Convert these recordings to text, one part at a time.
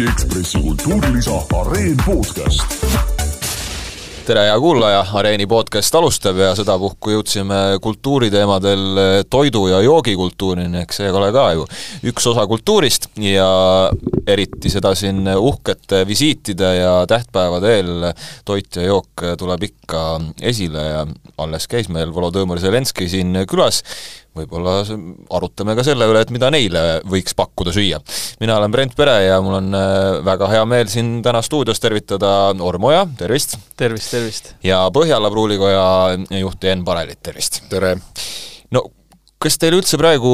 Eesti Ekspressi kultuurilisa Areen podcast. Tere, hea kuulaja, Areeni podcast alustab ja sedapuhku jõudsime kultuuriteemadel toidu- ja joogikultuurini, eks see ole ka ju. Üks osa kultuurist ja eriti seda siin uhkete visiitide ja tähtpäevade eel toit ja jook tuleb ikka esile ja alles käis meil Volodõmõr Zelenskõi siin külas võib-olla arutame ka selle üle, et mida neile võiks pakkuda süüa. mina olen Brent Pere ja mul on äh, väga hea meel siin täna stuudios tervitada Ormo Oja, tervist! tervist, tervist! ja Põhjala pruulikoja juhti Enn Parelit, tervist! tere! no kas teil üldse praegu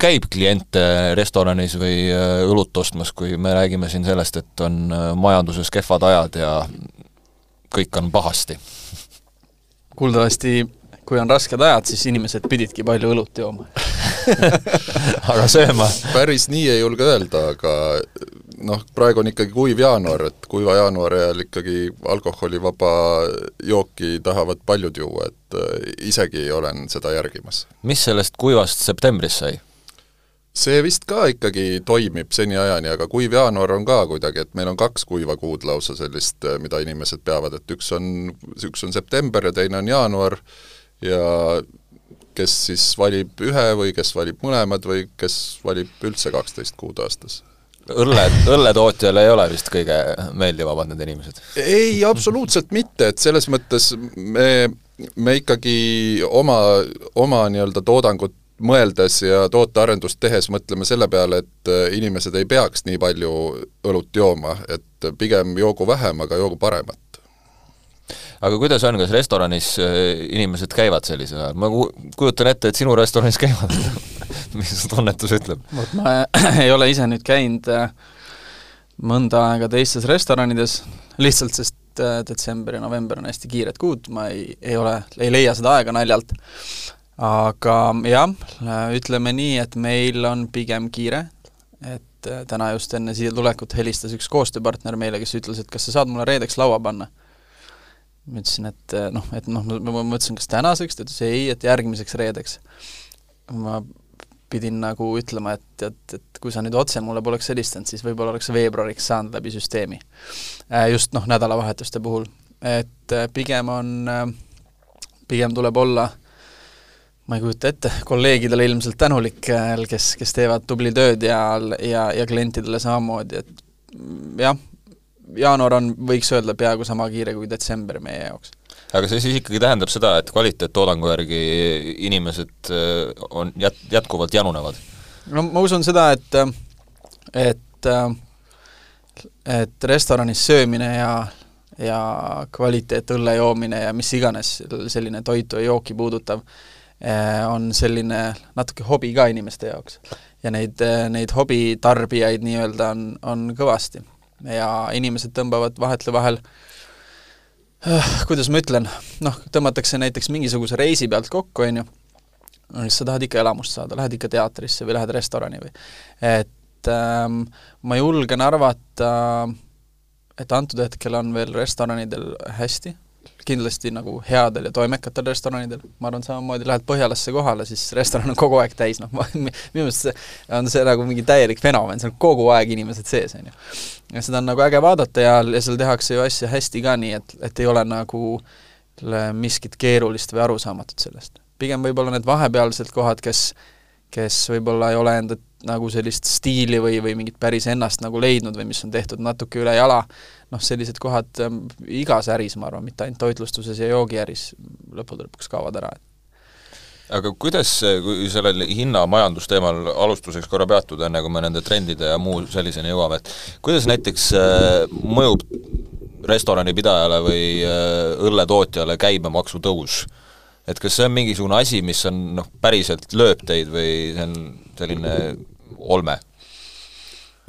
käib kliente restoranis või äh, õlut ostmas, kui me räägime siin sellest, et on äh, majanduses kehvad ajad ja kõik on pahasti? kuuldavasti kui on rasked ajad, siis inimesed pididki palju õlut jooma aga sööma? päris nii ei julge öelda, aga noh, praegu on ikkagi kuiv jaanuar, et kuiva jaanuari ajal ikkagi alkoholivaba jooki tahavad paljud juua, et äh, isegi olen seda järgimas. mis sellest kuivast septembrist sai? see vist ka ikkagi toimib seniajani, aga kuiv jaanuar on ka kuidagi, et meil on kaks kuiva kuud lausa sellist, äh, mida inimesed peavad, et üks on, üks on september ja teine on jaanuar, ja kes siis valib ühe või kes valib mõlemad või kes valib üldse kaksteist kuud aastas õlle, õlletootjal ei ole vist kõige meeldivamad need inimesed? ei, absoluutselt mitte, et selles mõttes me, me ikkagi oma, oma nii-öelda toodangut mõeldes ja tootearendust tehes mõtleme selle peale, et inimesed ei peaks nii palju õlut jooma, et pigem joogu vähem, aga joogu paremat aga kuidas on, kas restoranis äh, inimesed käivad sellisel ajal, ma kujutan ette, et sinu restoranis käivad. Mis su tunnetus ütleb? vot ma ei ole ise nüüd käinud äh, mõnda aega teistes restoranides, lihtsalt sest äh, detsember ja november on hästi kiired kuud, ma ei, ei ole, ei leia seda aega naljalt. aga jah, ütleme nii, et meil on pigem kiire, et täna just enne siia tulekut helistas üks koostööpartner meile, kes ütles, et kas sa saad mulle reedeks laua panna ma ütlesin, et eh, noh, et noh, ma mõtlesin, kas tänaseks, ta ütles ei, et järgmiseks reedeks. ma pidin nagu ütlema, et, et, et kui sa nüüd otse mulle poleks helistanud, siis võib-olla oleks veebruariks saanud läbi süsteemi. Äh, just noh, nädalavahetuste puhul. et äh, pigem on, pigem tuleb olla ma ei kujuta ette, kolleegidele ilmselt tänulik, kes, kes teevad tubli tööd ja, ja, ja klientidele samamoodi, et jah, jaanuar on, võiks öelda, peaaegu sama kiire kui detsember meie jaoks. aga see siis ikkagi tähendab seda, et kvaliteettoodangu järgi inimesed äh, on jät-, jätkuvalt janunevad? no ma usun seda, et, et et restoranis söömine ja ja kvaliteetõlle joomine ja mis iganes selline toitu ja jooki puudutav äh, on selline natuke hobi ka inimeste jaoks. ja neid, neid hobitarbijaid nii-öelda on, on kõvasti ja inimesed tõmbavad vahetlu vahel. Äh, kuidas ma ütlen, noh, tõmmatakse näiteks mingisuguse reisi pealt kokku, on ju, siis sa tahad ikka elamust saada, lähed ikka teatrisse või lähed restorani või. Et ähm, ma julgen arvata, et antud hetkel on veel restoranidel hästi, kindlasti nagu headel ja toimekatel restoranidel, ma arvan, samamoodi lähed Põhjalasse kohale, siis restoran on kogu aeg täis, noh, minu meelest see on see nagu mingi täielik fenomen, seal on kogu aeg inimesed sees, on ju. ja seda on nagu äge vaadata ja, ja seal tehakse ju asja hästi ka nii, et, et ei ole nagu miskit keerulist või arusaamatut sellest. pigem võib-olla need vahepealsed kohad, kes, kes võib-olla ei ole enda nagu sellist stiili või, või mingit päris ennast nagu leidnud või mis on tehtud natuke üle jala, noh, sellised kohad ähm, igas äris, ma arvan, mitte ainult toitlustuses ja joogiäris, lõppude lõpuks kaovad ära. aga kuidas, kui sellel hinnamajandusteemal alustuseks korra peatuda, enne kui me nende trendide ja muu selliseni jõuame, et kuidas näiteks äh, mõjub restoranipidajale või äh, õlletootjale käibemaksu tõus? et kas see on mingisugune asi, mis on noh, päriselt lööb teid või see on selline olme?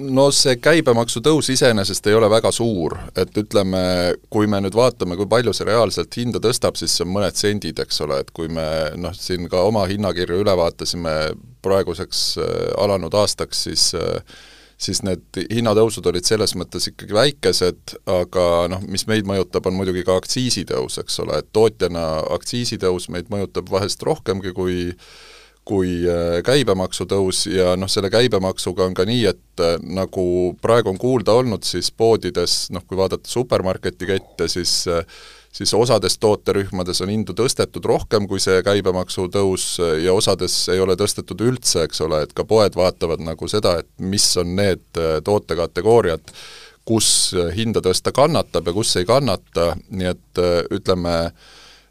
No see käibemaksu tõus iseenesest ei ole väga suur, et ütleme, kui me nüüd vaatame, kui palju see reaalselt hinda tõstab, siis see on mõned sendid, eks ole, et kui me noh, siin ka oma hinnakirju üle vaatasime praeguseks äh, alanud aastaks, siis äh, siis need hinnatõusud olid selles mõttes ikkagi väikesed, aga noh, mis meid mõjutab, on muidugi ka aktsiisitõus, eks ole, et tootjana aktsiisitõus meid mõjutab vahest rohkemgi kui kui äh, käibemaksu tõus ja noh, selle käibemaksuga on ka nii, et äh, nagu praegu on kuulda olnud, siis poodides noh, kui vaadata supermarketi kette, siis siis osades tooterühmades on hindu tõstetud rohkem kui see käibemaksu tõus ja osades ei ole tõstetud üldse, eks ole, et ka poed vaatavad nagu seda, et mis on need tootekategooriad, kus hinda tõsta kannatab ja kus ei kannata, nii et ütleme, Äh,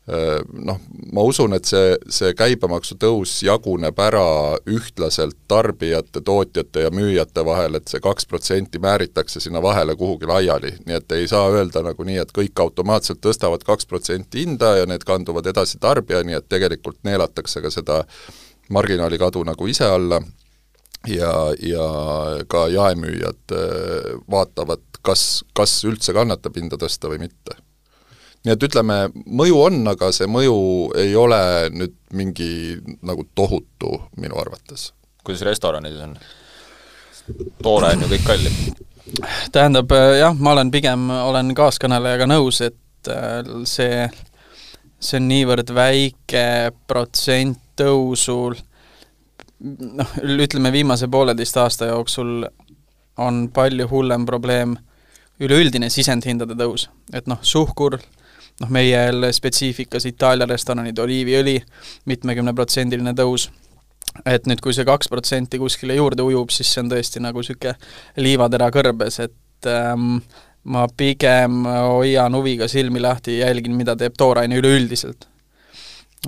noh, ma usun, et see, see käibemaksu tõus jaguneb ära ühtlaselt tarbijate, tootjate ja müüjate vahel, et see kaks protsenti määritakse sinna vahele kuhugi laiali, nii et ei saa öelda nagu nii, et kõik automaatselt tõstavad kaks protsenti hinda ja need kanduvad edasi tarbijani, et tegelikult neelatakse ka seda marginaalikadu nagu ise alla. Ja, ja ka jaemüüjad vaatavad, kas, kas üldse kannatab hinda tõsta või mitte nii et ütleme, mõju on, aga see mõju ei ole nüüd mingi nagu tohutu minu arvates. kuidas restoranides on? toore on ju kõik kallim? tähendab jah, ma olen pigem, olen kaaskõnelejaga nõus, et äh, see, see on niivõrd väike protsent tõusul, noh, ütleme viimase pooleteist aasta jooksul on palju hullem probleem üleüldine sisendhindade tõus, et noh, suhkur, noh, meie spetsiifikas Itaalia restoranid, oliiviõli, mitmekümneprotsendiline tõus, et nüüd, kui see kaks protsenti kuskile juurde ujub, siis see on tõesti nagu niisugune liivatera kõrbes, et ähm, ma pigem hoian huviga silmi lahti jälgin, mida teeb tooraine üleüldiselt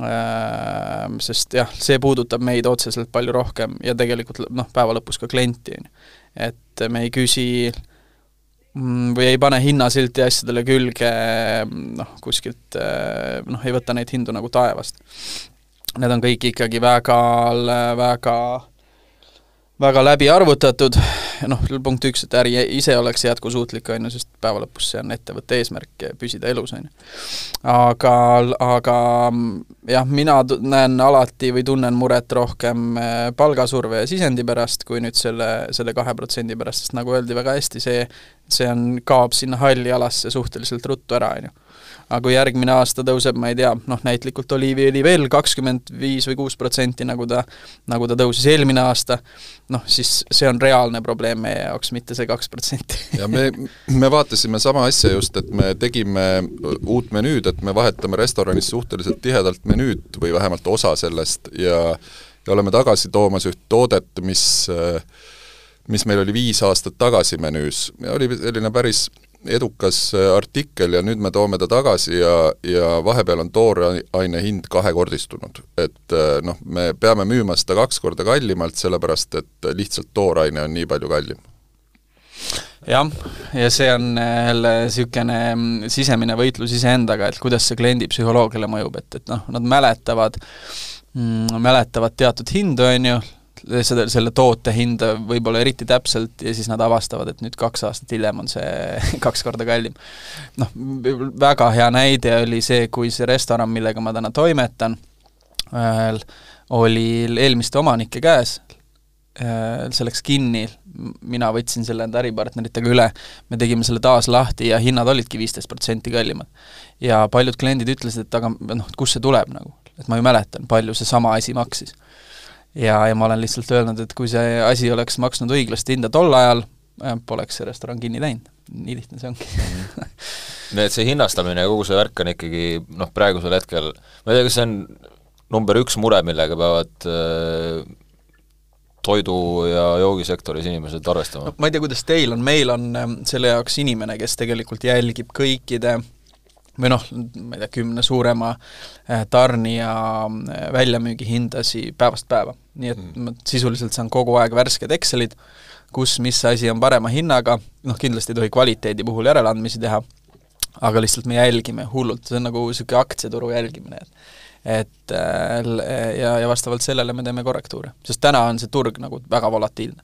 ähm,. Sest jah, see puudutab meid otseselt palju rohkem ja tegelikult noh, päeva lõpus ka klienti, on ju. et me ei küsi äh, või ei pane hinnasilti asjadele külge, noh, kuskilt noh, ei võta neid hindu nagu taevast. Need on kõik ikkagi väga, väga väga läbi arvutatud, noh, punkt üks, et äri ise oleks jätkusuutlik, on ju, sest päeva lõpus see on ettevõtte eesmärk, püsida elus, on ju. aga, aga jah, mina näen alati või tunnen muret rohkem eh, palgasurve ja sisendi pärast, kui nüüd selle, selle kahe protsendi pärast, sest nagu öeldi väga hästi, see, see on, kaob sinna halli alasse suhteliselt ruttu ära, on ju aga kui järgmine aasta tõuseb, ma ei tea, noh näitlikult oliiviõli veel kakskümmend viis või kuus protsenti, nagu ta, nagu ta tõusis eelmine aasta, noh siis see on reaalne probleem meie jaoks, mitte see kaks protsenti. ja me, me vaatasime sama asja just, et me tegime uut menüüd, et me vahetame restoranis suhteliselt tihedalt menüüd või vähemalt osa sellest ja ja oleme tagasi toomas üht toodet, mis mis meil oli viis aastat tagasi menüüs ja oli selline päris edukas äh, artikkel ja nüüd me toome ta tagasi ja, ja vahepeal on tooraine hind kahekordistunud. et äh, noh, me peame müüma seda kaks korda kallimalt, sellepärast et lihtsalt tooraine on nii palju kallim jah, ja see on äh, jälle niisugune mm, sisemine võitlus iseendaga, et kuidas see kliendi psühholoogiale mõjub, et, et noh, nad mäletavad mm,, mäletavad teatud hindu, on ju, seda, selle toote hinda võib-olla eriti täpselt ja siis nad avastavad, et nüüd kaks aastat hiljem on see kaks korda kallim. noh, väga hea näide oli see, kui see restoran, millega ma täna toimetan, oli eelmiste omanike käes, see läks kinni, mina võtsin selle enda äripartneritega üle, me tegime selle taas lahti ja hinnad olidki viisteist protsenti kallimad. ja paljud kliendid ütlesid, et aga noh, kust see tuleb nagu, et ma ju mäletan, palju seesama asi maksis ja, ja ma olen lihtsalt öelnud, et kui see asi oleks maksnud õiglast hinda tol ajal, äh, poleks see restoran kinni läinud. nii lihtne see ongi nii et see hinnastamine ja kogu see värk on ikkagi noh, praegusel hetkel, ma ei tea, kas see on number üks mure, millega peavad äh, toidu- ja joogisektoris inimesed arvestama no,? ma ei tea, kuidas teil on, meil on äh, selle jaoks inimene, kes tegelikult jälgib kõikide äh, või noh, ma ei tea, kümne suurema äh, tarnija äh, väljamüügihindasi päevast päeva. nii et mm. ma sisuliselt saan kogu aeg värsked Excelid, kus mis asi on parema hinnaga, noh kindlasti ei tohi kvaliteedi puhul järeleandmisi teha, aga lihtsalt me jälgime hullult, see on nagu niisugune aktsiaturu jälgimine, et et äh, ja, ja vastavalt sellele me teeme korrektuure, sest täna on see turg nagu väga volatiilne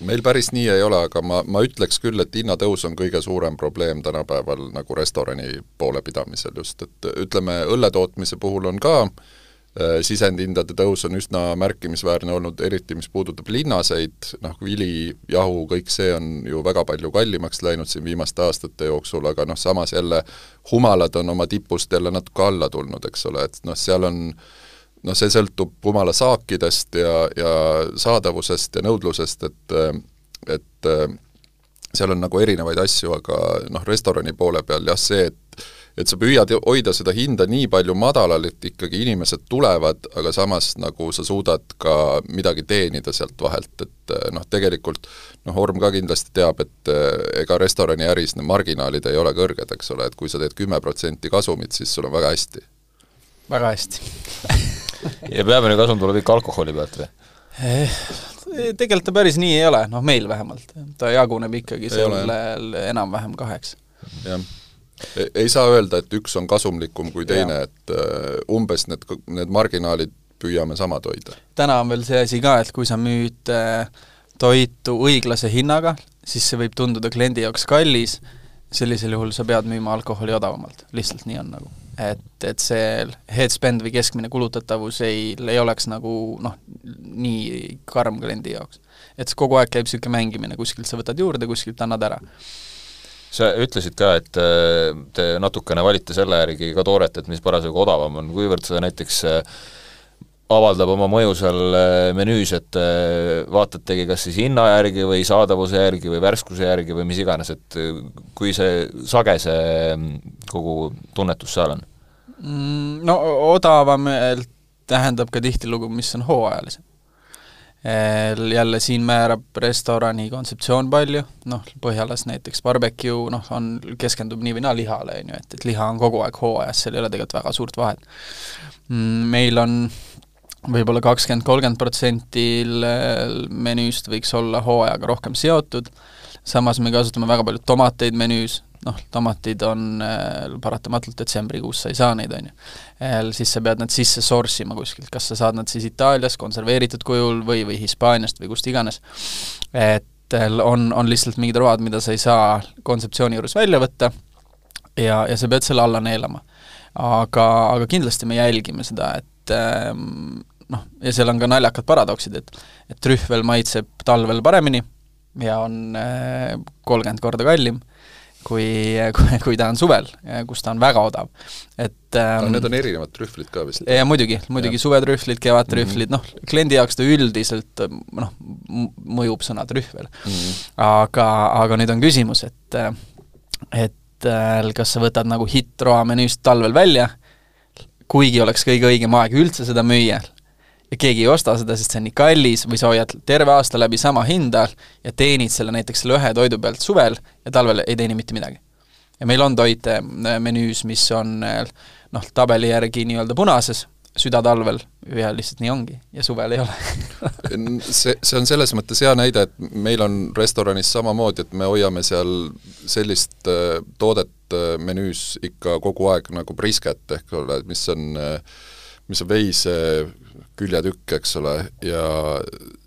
meil päris nii ei ole, aga ma, ma ütleks küll, et hinnatõus on kõige suurem probleem tänapäeval nagu restorani poole pidamisel just, et ütleme, õlle tootmise puhul on ka äh, sisendhindade tõus on üsna märkimisväärne olnud, eriti mis puudutab linnaseid, noh, vili, jahu, kõik see on ju väga palju kallimaks läinud siin viimaste aastate jooksul, aga noh, samas jälle humalad on oma tipust jälle natuke alla tulnud, eks ole, et noh, seal on noh, see sõltub rumala saakidest ja, ja saadavusest ja nõudlusest, et et seal on nagu erinevaid asju, aga noh, restorani poole peal jah, see, et et sa püüad hoida seda hinda nii palju madalal, et ikkagi inimesed tulevad, aga samas nagu sa suudad ka midagi teenida sealt vahelt, et noh, tegelikult noh, Orm ka kindlasti teab, et ega restoraniäris need marginaalid ei ole kõrged, eks ole, et kui sa teed kümme protsenti kasumit, siis sul on väga hästi. väga hästi ja peamine kasum tuleb ikka alkoholi pealt või? Eh, tegelikult ta päris nii ei ole, noh meil vähemalt. ta jaguneb ikkagi sellel enam-vähem kaheks. jah ei saa öelda, et üks on kasumlikum kui teine, et uh, umbes need, need marginaalid püüame samad hoida. täna on veel see asi ka, et kui sa müüd uh, toitu õiglase hinnaga, siis see võib tunduda kliendi jaoks kallis, sellisel juhul sa pead müüma alkoholi odavamalt, lihtsalt nii on nagu. Et, et see head spend või keskmine kulutatavus ei, ei oleks nagu noh, nii karm kliendi jaoks. et kogu aeg käib niisugune mängimine, kuskilt sa võtad juurde, kuskilt annad ära sa ütlesid ka, et äh, te natukene valite selle järgi ka tooret, et mis parasjagu odavam on, kuivõrd see näiteks äh, avaldab oma mõju seal äh, menüüs, et vaatategi kas siis hinna järgi või saadavuse järgi või värskuse järgi või mis iganes, et kui see sage see kogu tunnetus seal on? Mm, no odavam tähendab ka tihtilugu, mis on hooajalisem jälle siin määrab restorani kontseptsioon palju, noh, Põhjalas näiteks barbecue noh, on, keskendub nii või naa lihale, on ju, et, et liha on kogu aeg hooajas, seal ei ole tegelikult väga suurt vahet. Mm, meil on võib-olla kakskümmend, kolmkümmend protsenti menüüst võiks olla hooajaga rohkem seotud, samas me kasutame väga palju tomateid menüüs, noh, tomatid on äh, paratamatult detsembrikuus sa ei saa neid, on ju. siis sa pead nad sisse source ima kuskilt, kas sa saad nad siis Itaaliast konserveeritud kujul või, või Hispaaniast või kust iganes. et äh, on, on lihtsalt mingid road, mida sa ei saa kontseptsiooni juures välja võtta ja, ja sa pead selle alla neelama. aga, aga kindlasti me jälgime seda, et ähm, noh, ja seal on ka naljakad paradoksid, et et trühvel maitseb talvel paremini ja on äh, kolmkümmend korda kallim kui, kui, ta on suvel, kus ta on väga odav. et ähm, no need on erinevad trühvlid ka vist? ja muidugi, muidugi suvetrühvlid, kevadtrühvlid mm, -hmm. noh, kliendi jaoks ta üldiselt noh, mõjub sõna trühvel mm. -hmm. aga, aga nüüd on küsimus, et et äh, kas sa võtad nagu hittroa menüüst talvel välja, kuigi oleks kõige õigem aeg üldse seda müüa, ja keegi ei osta seda, sest see on nii kallis, või sa hoiad terve aasta läbi sama hinda ja teenid selle näiteks selle ühe toidu pealt suvel ja talvel ei teeni mitte midagi. ja meil on toite äh, menüüs, mis on äh, noh, tabeli järgi nii-öelda punases, süda talvel ja lihtsalt nii ongi ja suvel ei ole see, see on selles mõttes hea näide, et meil on restoranis samamoodi, et me hoiame seal sellist äh, toodet menüüs ikka kogu aeg nagu brisket, ehk ole, mis on äh, mis on veise küljetükk, eks ole, ja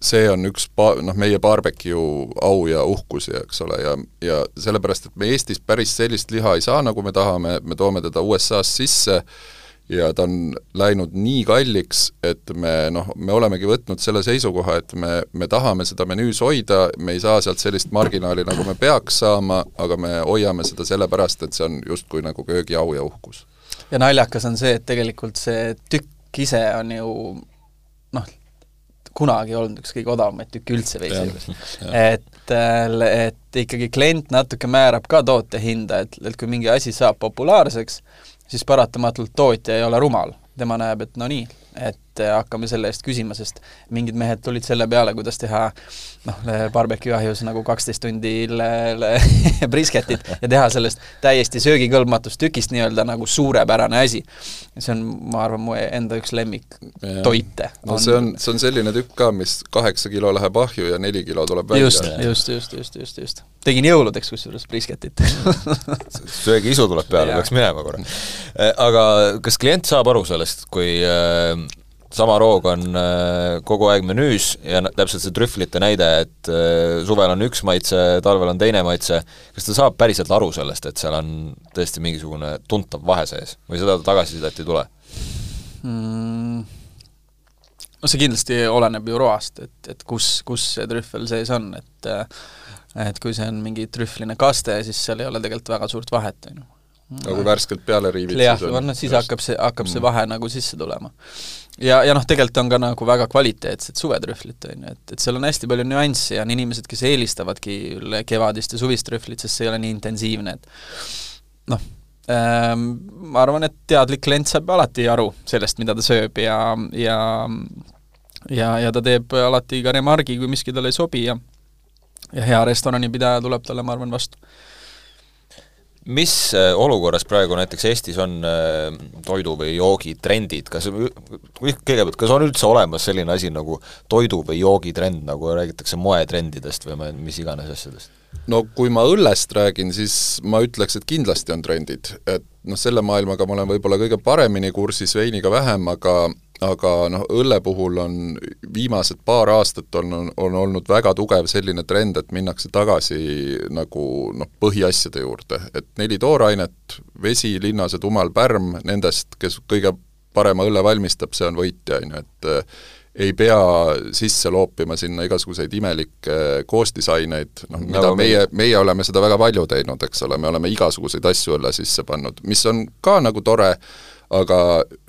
see on üks pa-, noh, meie barbecue au ja uhkusi, eks ole, ja, ja sellepärast, et me Eestis päris sellist liha ei saa, nagu me tahame, me toome teda USA-st sisse ja ta on läinud nii kalliks, et me noh, me olemegi võtnud selle seisukoha, et me, me tahame seda menüüs hoida, me ei saa sealt sellist marginaali, nagu me peaks saama, aga me hoiame seda sellepärast, et see on justkui nagu köögiau ja uhkus. Ja naljakas on see, et tegelikult see tükk ise on ju noh, kunagi olnud üks kõige odavamaid tükke üldse juures. et, äh, et ikkagi klient natuke määrab ka toote hinda, et, et kui mingi asi saab populaarseks, siis paratamatult tootja ei ole rumal, tema näeb, et no nii, et hakkame selle eest küsima, sest mingid mehed tulid selle peale, kuidas teha noh, barbecue ahjus nagu kaksteist tundi brisketit ja teha sellest täiesti söögikõlbmatust tükist nii-öelda nagu suurepärane asi. see on, ma arvan, mu enda üks lemmiktoite. no on... see on, see on selline tükk ka, mis kaheksa kilo läheb ahju ja neli kilo tuleb välja. just, just, just, just, just, just. tegin jõuludeks kusjuures brisketit söögiisu tuleb peale, peaks minema korra. aga kas klient saab aru sellest, kui äh, sama roog on äh, kogu aeg menüüs ja täpselt see trühvlite näide, et äh, suvel on üks maitse, talvel on teine maitse, kas ta saab päriselt aru sellest, et seal on tõesti mingisugune tuntav vahe sees või seda tagasisidet ei tule mm.? no see kindlasti oleneb ju roast, et, et kus, kus see trühvel sees on, et et kui see on mingi trühvline kaste, siis seal ei ole tegelikult väga suurt vahet, on ju kui värskelt peale riivid, jah, no siis hakkab see, hakkab see vahe nagu sisse tulema. ja, ja noh, tegelikult on ka nagu väga kvaliteetsed suvetrühvlit, on ju, et, et seal on hästi palju nüansse ja on inimesed, kes eelistavadki kevadist ja suvist trühvlit, sest see ei ole nii intensiivne, et noh ähm,, ma arvan, et teadlik klient saab alati aru sellest, mida ta sööb ja, ja ja, ja ta teeb alati ka remargi, kui miski talle ei sobi ja ja hea restoranipidaja tuleb talle, ma arvan, vastu mis äh, olukorras praegu näiteks Eestis on äh, toidu või joogi trendid, kas, kõigepealt, kas on üldse olemas selline asi nagu toidu või joogi trend, nagu räägitakse moetrendidest või mis iganes asjadest? no kui ma õllest räägin, siis ma ütleks, et kindlasti on trendid, et noh, selle maailmaga ma olen võib-olla kõige paremini kursis, veiniga vähem, aga aga noh, õlle puhul on viimased paar aastat on, on, on olnud väga tugev selline trend, et minnakse tagasi nagu noh, põhiasjade juurde, et neli toorainet, vesi, linnased, umal, pärm, nendest, kes kõige parema õlle valmistab, see on võitja, on ju, et eh, ei pea sisse loopima sinna igasuguseid imelikke koostisaineid, noh mida nagu meie, meie oleme seda väga palju teinud, eks ole, me oleme igasuguseid asju õlle sisse pannud, mis on ka nagu tore, aga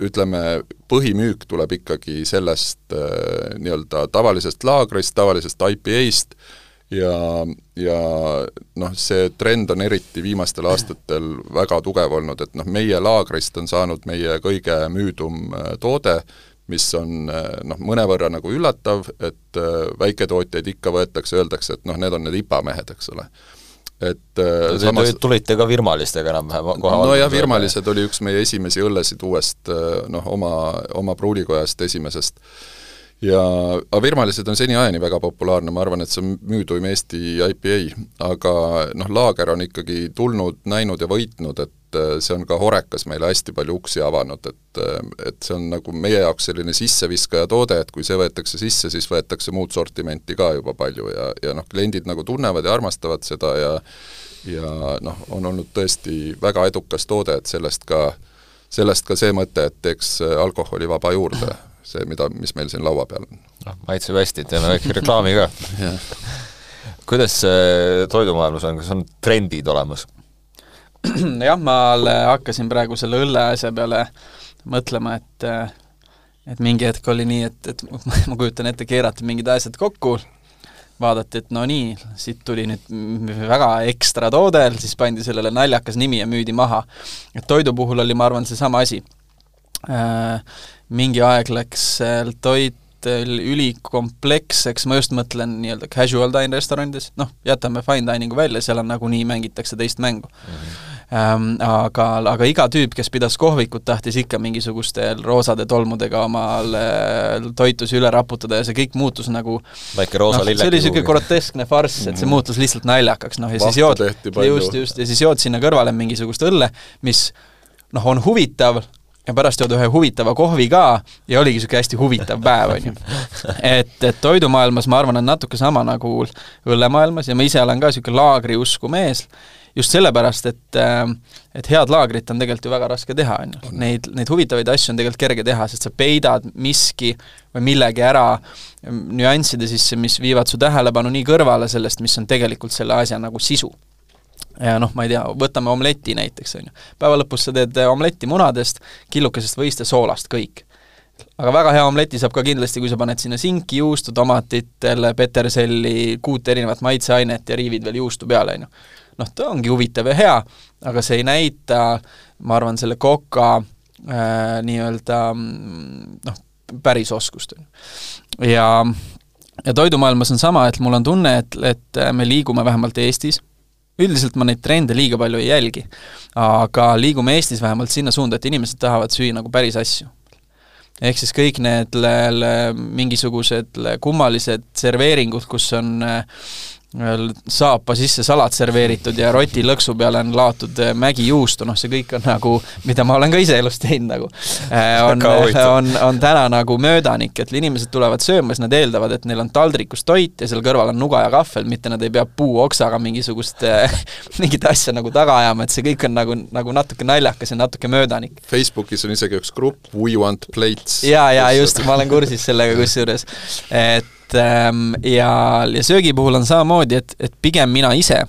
ütleme, põhimüük tuleb ikkagi sellest äh, nii-öelda tavalisest laagrist, tavalisest IPA-st ja, ja noh, see trend on eriti viimastel aastatel väga tugev olnud, et noh, meie laagrist on saanud meie kõige müüdum äh, toode, mis on äh, noh, mõnevõrra nagu üllatav, et väiketootjaid ikka võetakse, öeldakse, et noh, need on need IPA mehed, eks ole et äh, samas tulite ka virmalistega enam-vähem kohe no jah, virmalised oli üks meie esimesi õllesid uuest äh, noh, oma, oma pruulikojast esimesest. ja, aga virmalised on seniajani väga populaarne, ma arvan, et see on müüduim Eesti IPA, aga noh, laager on ikkagi tulnud, näinud ja võitnud, et et äh, see on ka Horekas meile hästi palju uksi avanud, et äh, et see on nagu meie jaoks selline sisseviskaja toode, et kui see võetakse sisse, siis võetakse muud sortimenti ka juba palju ja, ja noh, kliendid nagu tunnevad ja armastavad seda ja ja noh, on olnud tõesti väga edukas toode, et sellest ka, sellest ka see mõte, et teeks alkoholivaba juurde, see, mida, mis meil siin laua peal on. noh, maitseb hästi, teeme väike reklaami ka kuidas toidumaailmas on, kas on trendid olemas? jah, ma hakkasin praegu selle õlle asja peale mõtlema, et et mingi hetk oli nii, et, et ma kujutan ette, keerati mingid asjad kokku, vaadati, et no nii, siit tuli nüüd väga ekstra toode, siis pandi sellele naljakas nimi ja müüdi maha. et toidu puhul oli, ma arvan, seesama asi. Äh, mingi aeg läks toit ülikompleksseks, ma just mõtlen nii-öelda casual dine restoranides, noh, jätame fine dining'u välja, seal on nagunii mängitakse teist mängu mm. -hmm ähm,. Aga, aga iga tüüp, kes pidas kohvikut, tahtis ikka mingisuguste roosade tolmudega omal toitusi üle raputada ja see kõik muutus nagu väike roosa no, lilleke see oli niisugune groteskne farss, et see mhm. muutus lihtsalt naljakaks, noh ja Vahtu siis jood, just, just, ja siis jood sinna kõrvale mingisugust õlle, mis noh, on huvitav, ja pärast jood ühe huvitava kohvi ka ja oligi niisugune hästi huvitav päev, on ju. et, et toidumaailmas ma arvan, on natuke sama nagu õllemaailmas ja ma ise olen ka niisugune laagriusku mees, just sellepärast, et äh, et head laagrit on tegelikult ju väga raske teha, on ju. Neid, neid huvitavaid asju on tegelikult kerge teha, sest sa peidad miski või millegi ära nüansside sisse, mis viivad su tähelepanu nii kõrvale sellest, mis on tegelikult selle asja nagu sisu ja noh, ma ei tea, võtame omleti näiteks, on ju. päeva lõpus sa teed omletti munadest, killukesest võist ja soolast, kõik. aga väga hea omleti saab ka kindlasti, kui sa paned sinna sinki, juustu, tomatit, peterselli, kuut erinevat maitseainet ja riivid veel juustu peale, on ju noh, ta ongi huvitav ja hea, aga see ei näita, ma arvan, selle koka äh, nii-öelda noh, päris oskust. ja, ja toidumaailmas on sama, et mul on tunne, et, et me liigume vähemalt Eestis, üldiselt ma neid trende liiga palju ei jälgi, aga liigume Eestis vähemalt sinna suunda, et inimesed tahavad süüa nagu päris asju ehk siis kõik need mingisugused kummalised serveeringud, kus on saapa sisse salat serveeritud ja roti lõksu peale on laotud eh, mägijuustu, noh, see kõik on nagu, mida ma olen ka ise elus teinud nagu, eh, on, on, on täna nagu möödanik, et inimesed tulevad sööma, siis nad eeldavad, et neil on taldrikus toit ja seal kõrval on nuga ja kahvel, mitte nad ei pea puuoksaga mingisugust mingit asja nagu taga ajama, et see kõik on nagu, nagu natuke naljakas ja natuke möödanik. Facebookis on isegi üks grupp We want plates. jaa, jaa, just, ma olen kursis sellega kusjuures, et Ähm, ja, ja söögi puhul on samamoodi, et, et pigem mina ise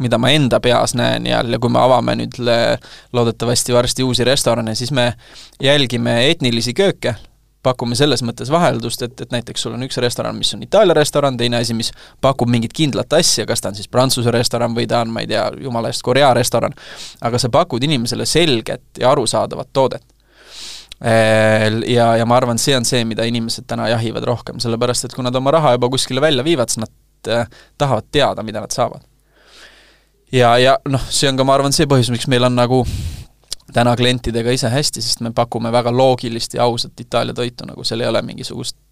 mida ma enda peas näen ja, ja kui me avame nüüd le, loodetavasti varsti uusi restorane, siis me jälgime etnilisi kööke, pakume selles mõttes vaheldust, et, et näiteks sul on üks restoran, mis on Itaalia restoran, teine asi, mis pakub mingit kindlat asja, kas ta on siis Prantsuse restoran või ta on, ma ei tea, jumala eest, Korea restoran, aga sa pakud inimesele selget ja arusaadavat toodet ja, ja ma arvan, see on see, mida inimesed täna jahivad rohkem, sellepärast et kui nad oma raha juba kuskile välja viivad, siis nad äh, tahavad teada, mida nad saavad. ja, ja noh, see on ka, ma arvan, see põhjus, miks meil on nagu täna klientidega ise hästi, sest me pakume väga loogilist ja ausat Itaalia toitu, nagu seal ei ole mingisugust äh,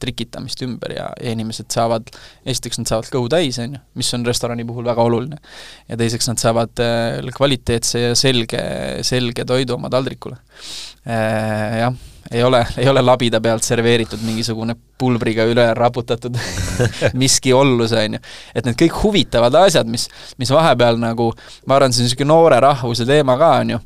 trikitamist ümber ja, ja inimesed saavad, esiteks nad saavad kõhu täis, on ju, mis on restorani puhul väga oluline. ja teiseks nad saavad äh, kvaliteetse ja selge, selge toidu oma taldrikule. Äh, jah, ei ole, ei ole labida pealt serveeritud mingisugune pulbriga üle raputatud miski ollus, on ju. et need kõik huvitavad asjad, mis, mis vahepeal nagu, ma arvan, see on niisugune noore rahvuse teema ka, on ju,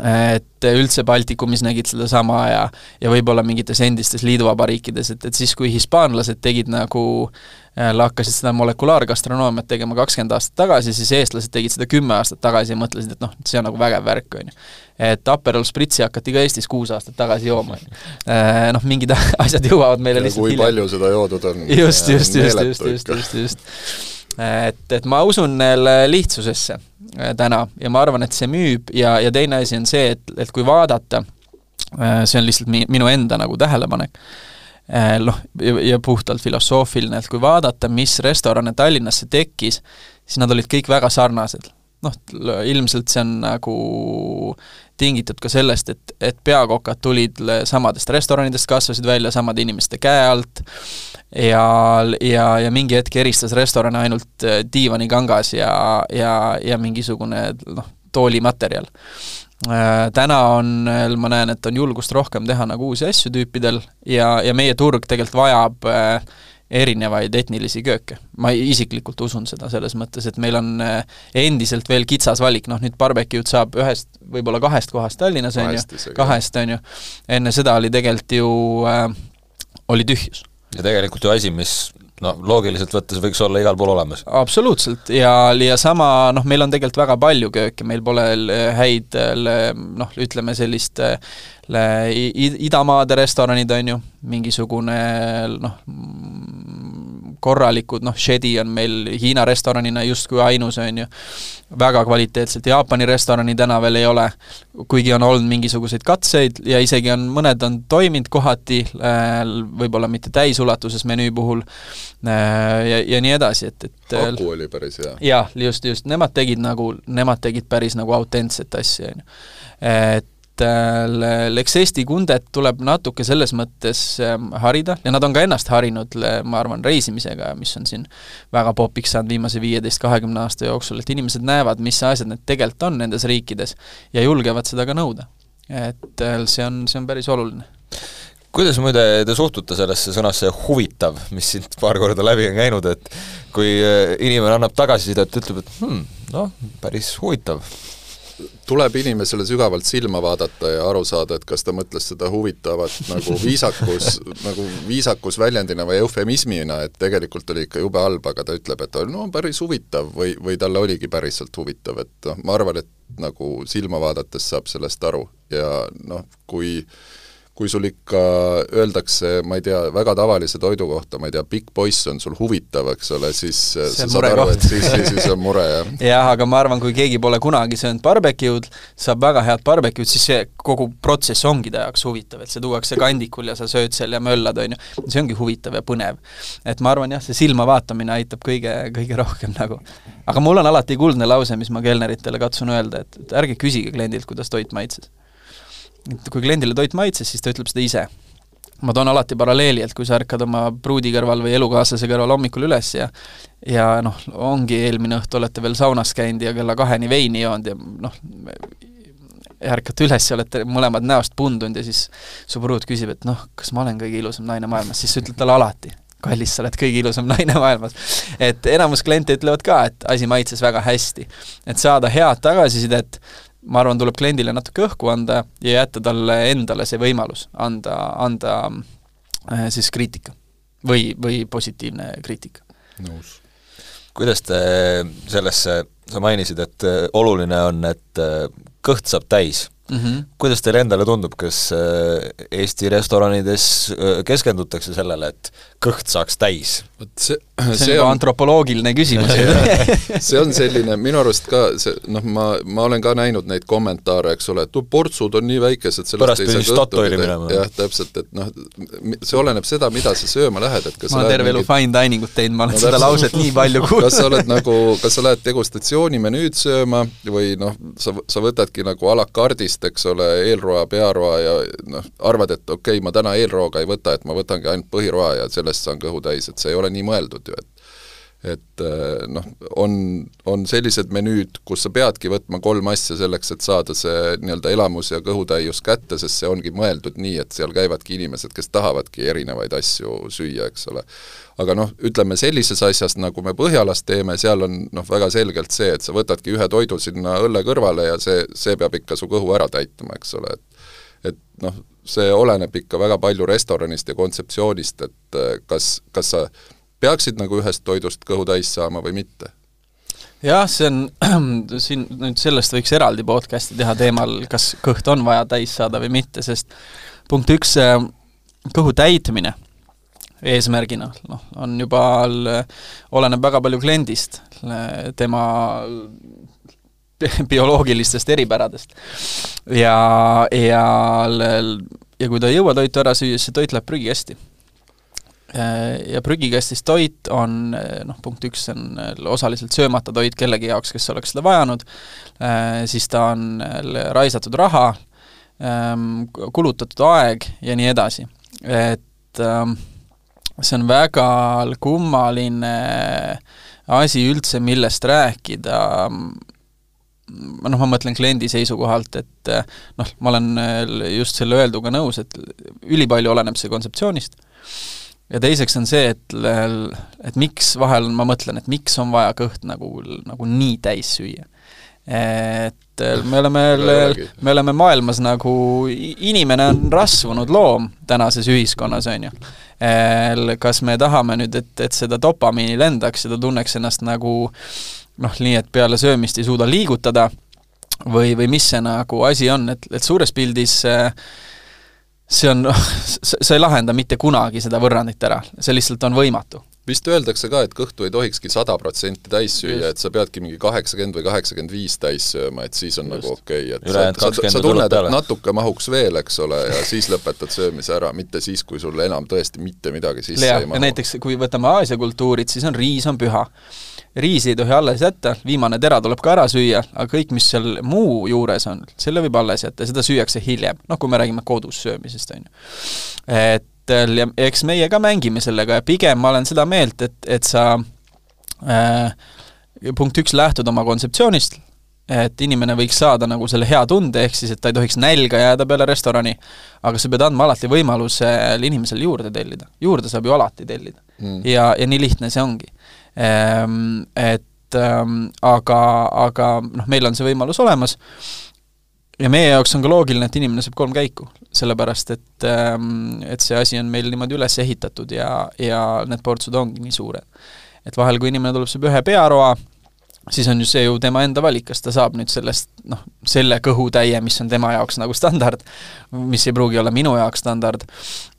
et üldse Baltikumis nägid sedasama ja, ja võib-olla mingites endistes liiduvabariikides, et, et siis, kui hispaanlased tegid nagu äh, hakkasid seda molekulaargastronoomiat tegema kakskümmend aastat tagasi, siis eestlased tegid seda kümme aastat tagasi ja mõtlesid, et noh, see on nagu vägev värk, on ju. et Aperol Spritzi hakati ka Eestis kuus aastat tagasi jooma, on ju. Äh, noh, mingid asjad jõuavad meile ja lihtsalt kui hiljem. palju seda joodud on. just, just, just, just, just, just, just. Et, et ma usun lihtsusesse äh, täna ja ma arvan, et see müüb ja, ja teine asi on see, et, et kui vaadata, äh, see on lihtsalt mi-, minu enda nagu tähelepanek, äh, noh, ja, puhtalt filosoofiline, et kui vaadata, mis restorane Tallinnasse tekkis, siis nad olid kõik väga sarnased. Noh, ilmselt see on nagu tingitud ka sellest, et, et peakokad tulid samadest restoranidest, kasvasid välja samade inimeste käe alt ja, ja, ja mingi hetk eristas restorane ainult äh, diivanikangas ja, ja, ja mingisugune noh, toolimaterjal. Äh, täna on, ma näen, et on julgust rohkem teha nagu uusi asju tüüpidel ja, ja meie turg tegelikult vajab äh, erinevaid etnilisi kööke. ma isiklikult usun seda selles mõttes, et meil on äh, endiselt veel kitsas valik, noh nüüd barbecue'd saab ühest, võib-olla kahest kohast Tallinnas, on ju, kahest, on ju, enne seda oli tegelikult ju äh,, oli tühjus. ja tegelikult ju asi, mis no loogiliselt võttes võiks olla igal pool olemas. absoluutselt, ja, ja sama noh, meil on tegelikult väga palju kööke, meil pole häid noh, ütleme sellist idamaade restoranid, on ju, mingisugune noh, korralikud, noh, Shedi on meil Hiina restoranina justkui ainus, on ju, väga kvaliteetselt, Jaapani restorani täna veel ei ole, kuigi on olnud mingisuguseid katseid ja isegi on, mõned on toiminud kohati, äh, võib-olla mitte täisulatuses menüü puhul, äh, ja, ja nii edasi, et, et Aku oli päris hea. jah, just, just, nemad tegid nagu, nemad tegid päris nagu autentset asja, on ju. et et Lexesti Kundet tuleb natuke selles mõttes ähm, harida ja nad on ka ennast harinud, ma arvan, reisimisega, mis on siin väga popiks saanud viimase viieteist, kahekümne aasta jooksul, et inimesed näevad, mis asjad need tegelikult on nendes riikides ja julgevad seda ka nõuda. et äh, see on, see on päris oluline kuidas muide te suhtute sellesse sõnasse huvitav, mis siit paar korda läbi on käinud, et kui äh, inimene annab tagasisidet, ütleb, et hmm, noh, päris huvitav tuleb inimesele sügavalt silma vaadata ja aru saada, et kas ta mõtles seda huvitavat nagu viisakus nagu viisakus väljendina või eufemismina, et tegelikult oli ikka jube halb, aga ta ütleb, et no päris huvitav või, või talle oligi päriselt huvitav, et noh, ma arvan, et nagu silma vaadates saab sellest aru ja noh, kui kui sul ikka öeldakse, ma ei tea, väga tavalise toidu kohta, ma ei tea, pikk poiss on sul huvitav, eks ole, siis see sa saad aru, et siis, siis, siis on mure, jah. jah, aga ma arvan, kui keegi pole kunagi söönud barbecue'd, saab väga head barbecue'd, siis see kogu protsess ongi ta jaoks huvitav, et see tuuakse kandikul ja sa sööd seal ja möllad, on ju. see ongi huvitav ja põnev. et ma arvan jah, see silma vaatamine aitab kõige, kõige rohkem nagu. aga mul on alati kuldne lause, mis ma kelneritele katsun öelda, et, et ärge küsige kliendilt, kuidas toit maitses et kui kliendile toit maitses, siis ta ütleb seda ise. ma toon alati paralleeli, et kui sa ärkad oma pruudi kõrval või elukaaslase kõrval hommikul üles ja ja noh, ongi eelmine õhtu olete veel saunas käinud ja kella kaheni veini joonud ja noh, ärkate üles ja olete mõlemad näost pundunud ja siis su pruut küsib, et noh, kas ma olen kõige ilusam naine maailmas, siis sa ütled talle alati, kallis, sa oled kõige ilusam naine maailmas. et enamus kliente ütlevad ka, et asi maitses väga hästi. et saada head tagasisidet, ma arvan, tuleb kliendile natuke õhku anda ja jätta talle endale see võimalus anda, anda äh, siis kriitika. või, või positiivne kriitika. nõus. kuidas te sellesse, sa mainisid, et äh, oluline on, et äh, kõht saab täis mm. -hmm. kuidas teile endale tundub, kas äh, Eesti restoranides keskendutakse sellele, et kõht saaks täis? vot see, see, see on juba antropoloogiline küsimus see on selline, minu arust ka see, noh, ma, ma olen ka näinud neid kommentaare, eks ole, et portsud on nii väikesed, sellest ei saa kõhtu minema. jah, täpselt, et noh, see oleneb seda, mida sa sööma lähed, et kas ma olen terve elu mingit... fine dining ut teinud, ma olen no, seda lauset nii palju kuulnud kas sa oled nagu, kas sa lähed degustatsiooni menüüd sööma või noh, sa, sa võtadki nagu a la cart'ist, eks ole, eelroa, pearoa ja noh, arvad, et okei okay,, ma täna eelrooga ei võta, et ma võtangi ainult põhiroa ja sellest saan kõhu täis, et see ei ole nii mõeldud ju, et et äh, noh, on, on sellised menüüd, kus sa peadki võtma kolm asja selleks, et saada see nii-öelda elamus ja kõhutäius kätte, sest see ongi mõeldud nii, et seal käivadki inimesed, kes tahavadki erinevaid asju süüa, eks ole. aga noh, ütleme sellises asjas, nagu me Põhjalas teeme, seal on noh, väga selgelt see, et sa võtadki ühe toidu sinna õlle kõrvale ja see, see peab ikka su kõhu ära täitma, eks ole, et et noh, see oleneb ikka väga palju restoranist ja kontseptsioonist, et äh, kas, kas sa peaksid nagu ühest toidust kõhu täis saama või mitte? jah, see on, siin nüüd sellest võiks eraldi podcast'i teha teemal, kas kõht on vaja täis saada või mitte, sest punkt üks, kõhu täitmine eesmärgina, noh, on juba, oleneb väga palju kliendist, tema bioloogilistest eripäradest. ja, ja, ja kui ta ei jõua toitu ära süüa, siis see toit läheb prügikasti ja prügikastis toit on noh, punkt üks on osaliselt söömata toit kellegi jaoks, kes oleks seda vajanud, siis ta on raisatud raha, ähm, kulutatud aeg ja nii edasi. et ähm, see on väga kummaline asi üldse, millest rääkida, noh, ma mõtlen kliendi seisukohalt, et noh, ma olen just selle öelduga nõus, et ülipalju oleneb see kontseptsioonist ja teiseks on see, et, et miks vahel ma mõtlen, et miks on vaja kõht nagu, nagu nii täis süüa. et me oleme, me oleme maailmas nagu, inimene on rasvunud loom tänases ühiskonnas, on ju. kas me tahame nüüd, et, et seda dopamiini lendaks ja ta tunneks ennast nagu noh, nii et peale söömist ei suuda liigutada või, või mis see nagu asi on, et, et suures pildis äh, see on, sa ei lahenda mitte kunagi seda võrrandit ära, see lihtsalt on võimatu vist öeldakse ka, et kõhtu ei tohikski sada protsenti täis süüa, et sa peadki mingi kaheksakümmend või kaheksakümmend viis täis sööma, et siis on Just. nagu okei okay., et sa, sa, sa tunned, et natuke mahuks veel, eks ole, ja siis lõpetad söömise ära, mitte siis, kui sul enam tõesti mitte midagi sisse ja, ei mahu. näiteks kui võtame Aasia kultuurid, siis on riis on püha riisi ei tohi alles jätta, viimane tera tuleb ka ära süüa, aga kõik, mis seal muu juures on, selle võib alles jätta, seda süüakse hiljem, noh kui me räägime kodus söömisest, on ju. et ja eks meie ka mängime sellega ja pigem ma olen seda meelt, et, et sa äh, punkt üks, lähtud oma kontseptsioonist, et inimene võiks saada nagu selle hea tunde, ehk siis et ta ei tohiks nälga jääda peale restorani, aga sa pead andma alati võimaluse inimesele juurde tellida. juurde saab ju alati tellida mm.. ja, ja nii lihtne see ongi et ähm, aga, aga noh, meil on see võimalus olemas ja meie jaoks on ka loogiline, et inimene saab kolm käiku, sellepärast et, ähm, et see asi on meil niimoodi üles ehitatud ja, ja need portsud ongi nii suured. et vahel, kui inimene tuleb, saab ühe pearoa, siis on ju see ju tema enda valik, kas ta saab nüüd sellest noh, selle kõhutäie, mis on tema jaoks nagu standard, mis ei pruugi olla minu jaoks standard,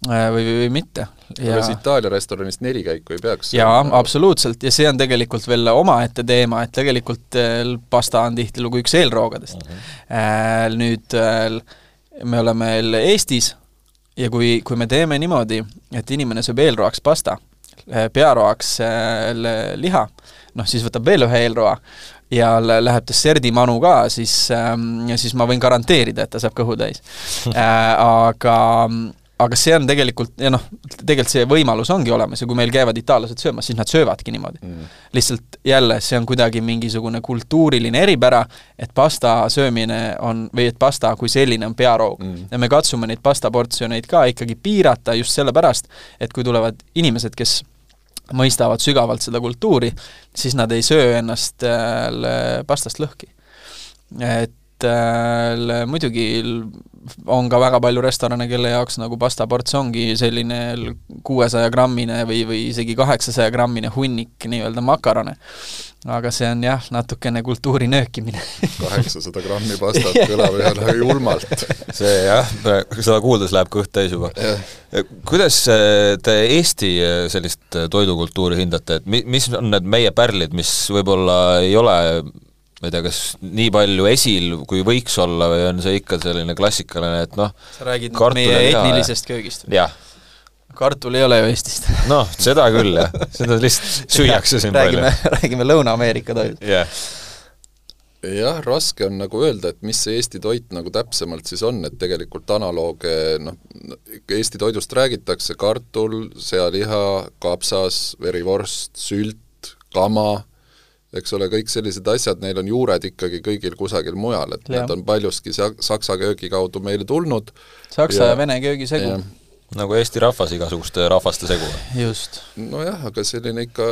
äh, või, või, mitte. Ja... kas Itaalia restoranist neli käiku ei peaks jaa, absoluutselt, ja see on tegelikult veel omaette teema, et tegelikult äh, pasta on tihtilugu üks eelroogadest uh. Mhm. -huh. Nüüd me oleme Eestis ja kui, kui me teeme niimoodi, et inimene sööb eelroaks pasta, pearoaks liha, noh, siis võtab veel ühe eelroa ja läheb desserdimanu ka, siis ähm,, siis ma võin garanteerida, et ta saab kõhu täis. Äh,. Aga aga see on tegelikult, ja noh, tegelikult see võimalus ongi olemas ja kui meil käivad itaallased söömas, siis nad söövadki niimoodi. Mm.. lihtsalt jälle, see on kuidagi mingisugune kultuuriline eripära, et pasta söömine on, või et pasta kui selline on pearoog. Mm.. ja me katsume neid pastaportsjoneid ka ikkagi piirata just sellepärast, et kui tulevad inimesed, kes mõistavad sügavalt seda kultuuri, siis nad ei söö ennast äh, pastast lõhki. et äh, muidugi on ka väga palju restorane, kelle jaoks nagu pastaports ongi selline kuuesaja grammine või, või isegi kaheksasaja grammine hunnik nii-öelda makarone. aga see on jah, natukene kultuuri nöökimine kaheksasada grammi pastat kõlab jälle julmalt. see jah, seda kuuldes läheb kõht täis juba. kuidas äh, te Eesti äh, sellist toidukultuuri hindate, et mi-, mis on need meie pärlid, mis võib-olla ei ole ma ei tea, kas nii palju esil, kui võiks olla, või on see ikka selline klassikaline, et noh sa räägid meie etnilisest köögist? jah. kartul ei ole ju Eestist. noh, seda küll jah, seda lihtsalt süüakse siin räägime, palju. räägime Lõuna-Ameerika toidust yeah. jah, raske on nagu öelda, et mis see Eesti toit nagu täpsemalt siis on, et tegelikult analooge noh, Eesti toidust räägitakse, kartul, sealiha, kapsas, verivorst, sült, kama eks ole, kõik sellised asjad, neil on juured ikkagi kõigil kusagil mujal, et ja. need on paljuski sa-, saksa köögi kaudu meile tulnud. Saksa ja, ja vene köögi segu. nagu Eesti rahvas igasuguste rahvaste segu. just. nojah, aga selline ikka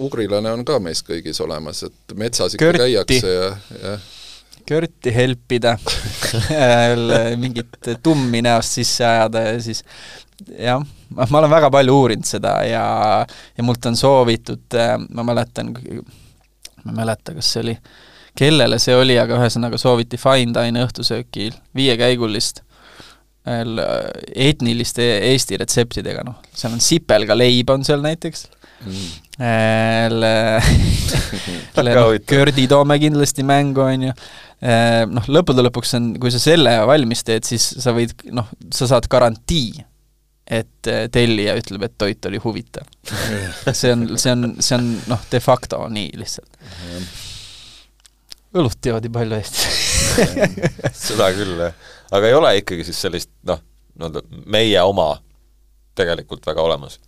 ugrilane on ka meis kõigis olemas, et metsas ikka Körti. käiakse ja, jah Körti helpida mingit tummi näost sisse ajada ja siis jah, ma olen väga palju uurinud seda ja, ja mult on soovitud, ma mäletan, ma ei mäleta, kas see oli, kellele see oli, aga ühesõnaga sooviti fine dine õhtusööki viiekäigulist äh, etniliste Eesti retseptidega, noh, seal on sipelga leib on seal näiteks. Mm., noh, kördi toome kindlasti mängu, on ju, noh, lõppude lõpuks on, kui sa selle valmis teed, siis sa võid, noh, sa saad garantii, et tellija ütleb, et toit oli huvitav. see on, see on, see on noh, de facto nii lihtsalt. õlut joodi palju Eestis seda küll, jah. aga ei ole ikkagi siis sellist noh, nii-öelda meie oma tegelikult väga olemas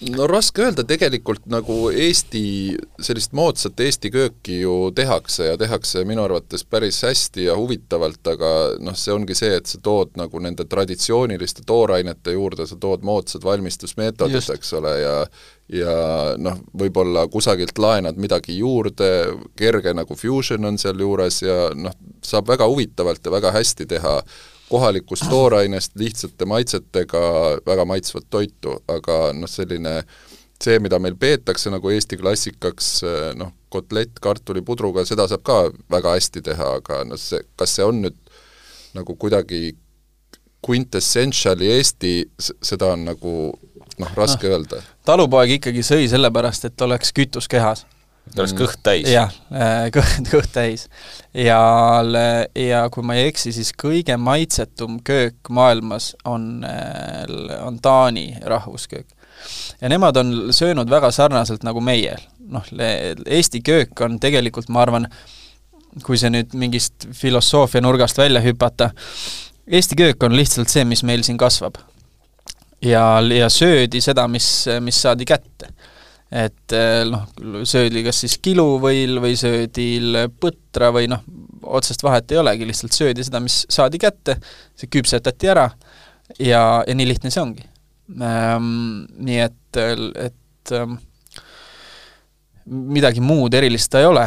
no raske öelda, tegelikult nagu Eesti, sellist moodsat Eesti kööki ju tehakse ja tehakse minu arvates päris hästi ja huvitavalt, aga noh, see ongi see, et sa tood nagu nende traditsiooniliste toorainete juurde, sa tood moodsad valmistusmeetodid, eks ole, ja ja noh, võib-olla kusagilt laenad midagi juurde, kerge nagu fusion on sealjuures ja noh, saab väga huvitavalt ja väga hästi teha kohalikust toorainest lihtsate maitsetega väga maitsvat toitu, aga noh, selline see, mida meil peetakse nagu Eesti klassikaks, noh, kotlett kartulipudruga, seda saab ka väga hästi teha, aga noh, see, kas see on nüüd nagu kuidagi quintessentially Eesti, seda on nagu noh, raske no, öelda. talupoeg ikkagi sõi sellepärast, et oleks kütus kehas et oleks kõht täis? jah, äh, kõht, kõht täis. ja, ja kui ma ei eksi, siis kõige maitsetum köök maailmas on, äh, on Taani rahvusköök. ja nemad on söönud väga sarnaselt nagu meie. noh, Eesti köök on tegelikult, ma arvan, kui see nüüd mingist filosoofia nurgast välja hüpata, Eesti köök on lihtsalt see, mis meil siin kasvab. ja, ja söödi seda, mis, mis saadi kätte et eh, noh, söödi kas siis kiluvõil või söödi põtra või noh, otsest vahet ei olegi, lihtsalt söödi seda, mis saadi kätte, see küpsetati ära ja, ja nii lihtne see ongi ähm,. Nii et, et ähm, midagi muud erilist ta ei ole.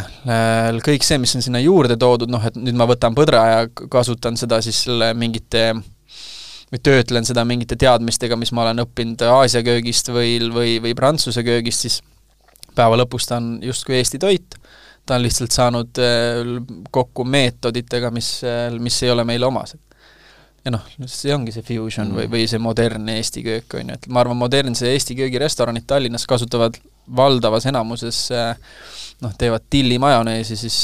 kõik see, mis on sinna juurde toodud, noh et nüüd ma võtan põdra ja kasutan seda siis selle mingite või töötlen seda mingite teadmistega, mis ma olen õppinud Aasia köögist või, või, või Prantsuse köögist, siis päeva lõpus ta on justkui Eesti toit, ta on lihtsalt saanud äh, kokku meetoditega, mis, äh, mis ei ole meile omased. ja noh, see ongi see fusion mm. või, või see modernne Eesti köök, on ju, et ma arvan, modernse Eesti köögirestoranid Tallinnas kasutavad valdavas enamuses äh, noh, teevad tillimajoneesi, siis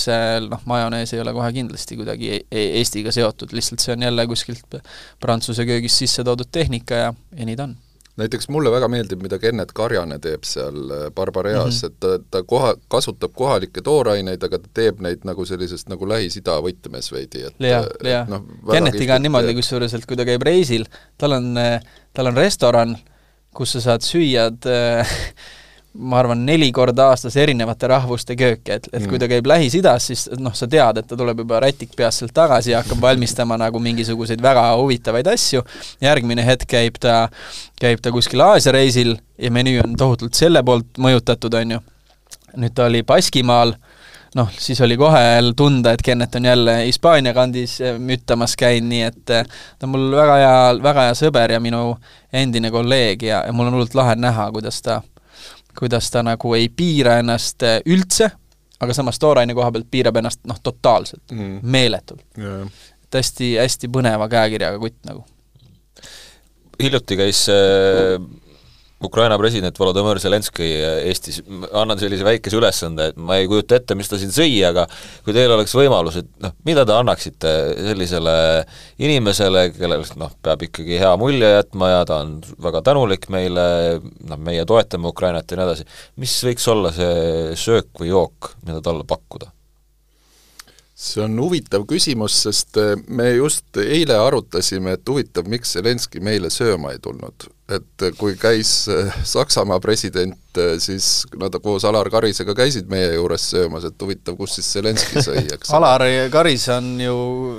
noh, majonees ei ole kohe kindlasti kuidagi e-, e Eestiga seotud, lihtsalt see on jälle kuskilt Prantsuse köögist sisse toodud tehnika ja, ja nii ta on näiteks mulle väga meeldib, mida Kennet Karjane teeb seal äh, Barbareas mm, -hmm. et ta, ta koha, kasutab kohalikke tooraineid, aga ta teeb neid nagu sellisest nagu Lähis-Ida võtmes veidi, et jah, jah no,. Kennetiga on niimoodi kusjuures, et kui ta käib reisil, tal on, tal on restoran, kus sa saad süüa äh, ma arvan, neli korda aastas erinevate rahvuste kööke, et, et mm. kui ta käib Lähis-Idas, siis noh, sa tead, et ta tuleb juba rätik peas sealt tagasi ja hakkab valmistama nagu mingisuguseid väga huvitavaid asju, järgmine hetk käib ta, käib ta kuskil Aasia reisil ja menüü on tohutult selle poolt mõjutatud, on ju. nüüd ta oli Baskimaal, noh, siis oli kohe tunda, et Kennet on jälle Hispaania kandis müttamas käinud, nii et ta on mul väga hea, väga hea sõber ja minu endine kolleeg ja, ja mul on hullult lahe näha, kuidas ta, kuidas ta nagu ei piira ennast üldse, aga samas tooraine koha pealt piirab ennast noh, totaalselt mm., meeletult yeah.. et hästi, hästi põneva käekirjaga kutt nagu. hiljuti käis äh Ukraina president Volodõmõr Zelenskõi Eestis, annan sellise väikese ülesande, et ma ei kujuta ette, mis ta siin sõi, aga kui teil oleks võimalus, et noh, mida te annaksite sellisele inimesele, kellel noh, peab ikkagi hea mulje jätma ja ta on väga tänulik meile, noh, meie toetame Ukrainat ja nii edasi, mis võiks olla see söök või jook, mida talle pakkuda? See on huvitav küsimus, sest eh, me just eile arutasime, et huvitav, miks Zelenskõi meile sööma ei tulnud. et kui käis eh, Saksamaa president, eh, siis nad koos Alar Karisega käisid meie juures söömas, et huvitav, kus siis Zelenskõi sõi, eks Alar Karis on ju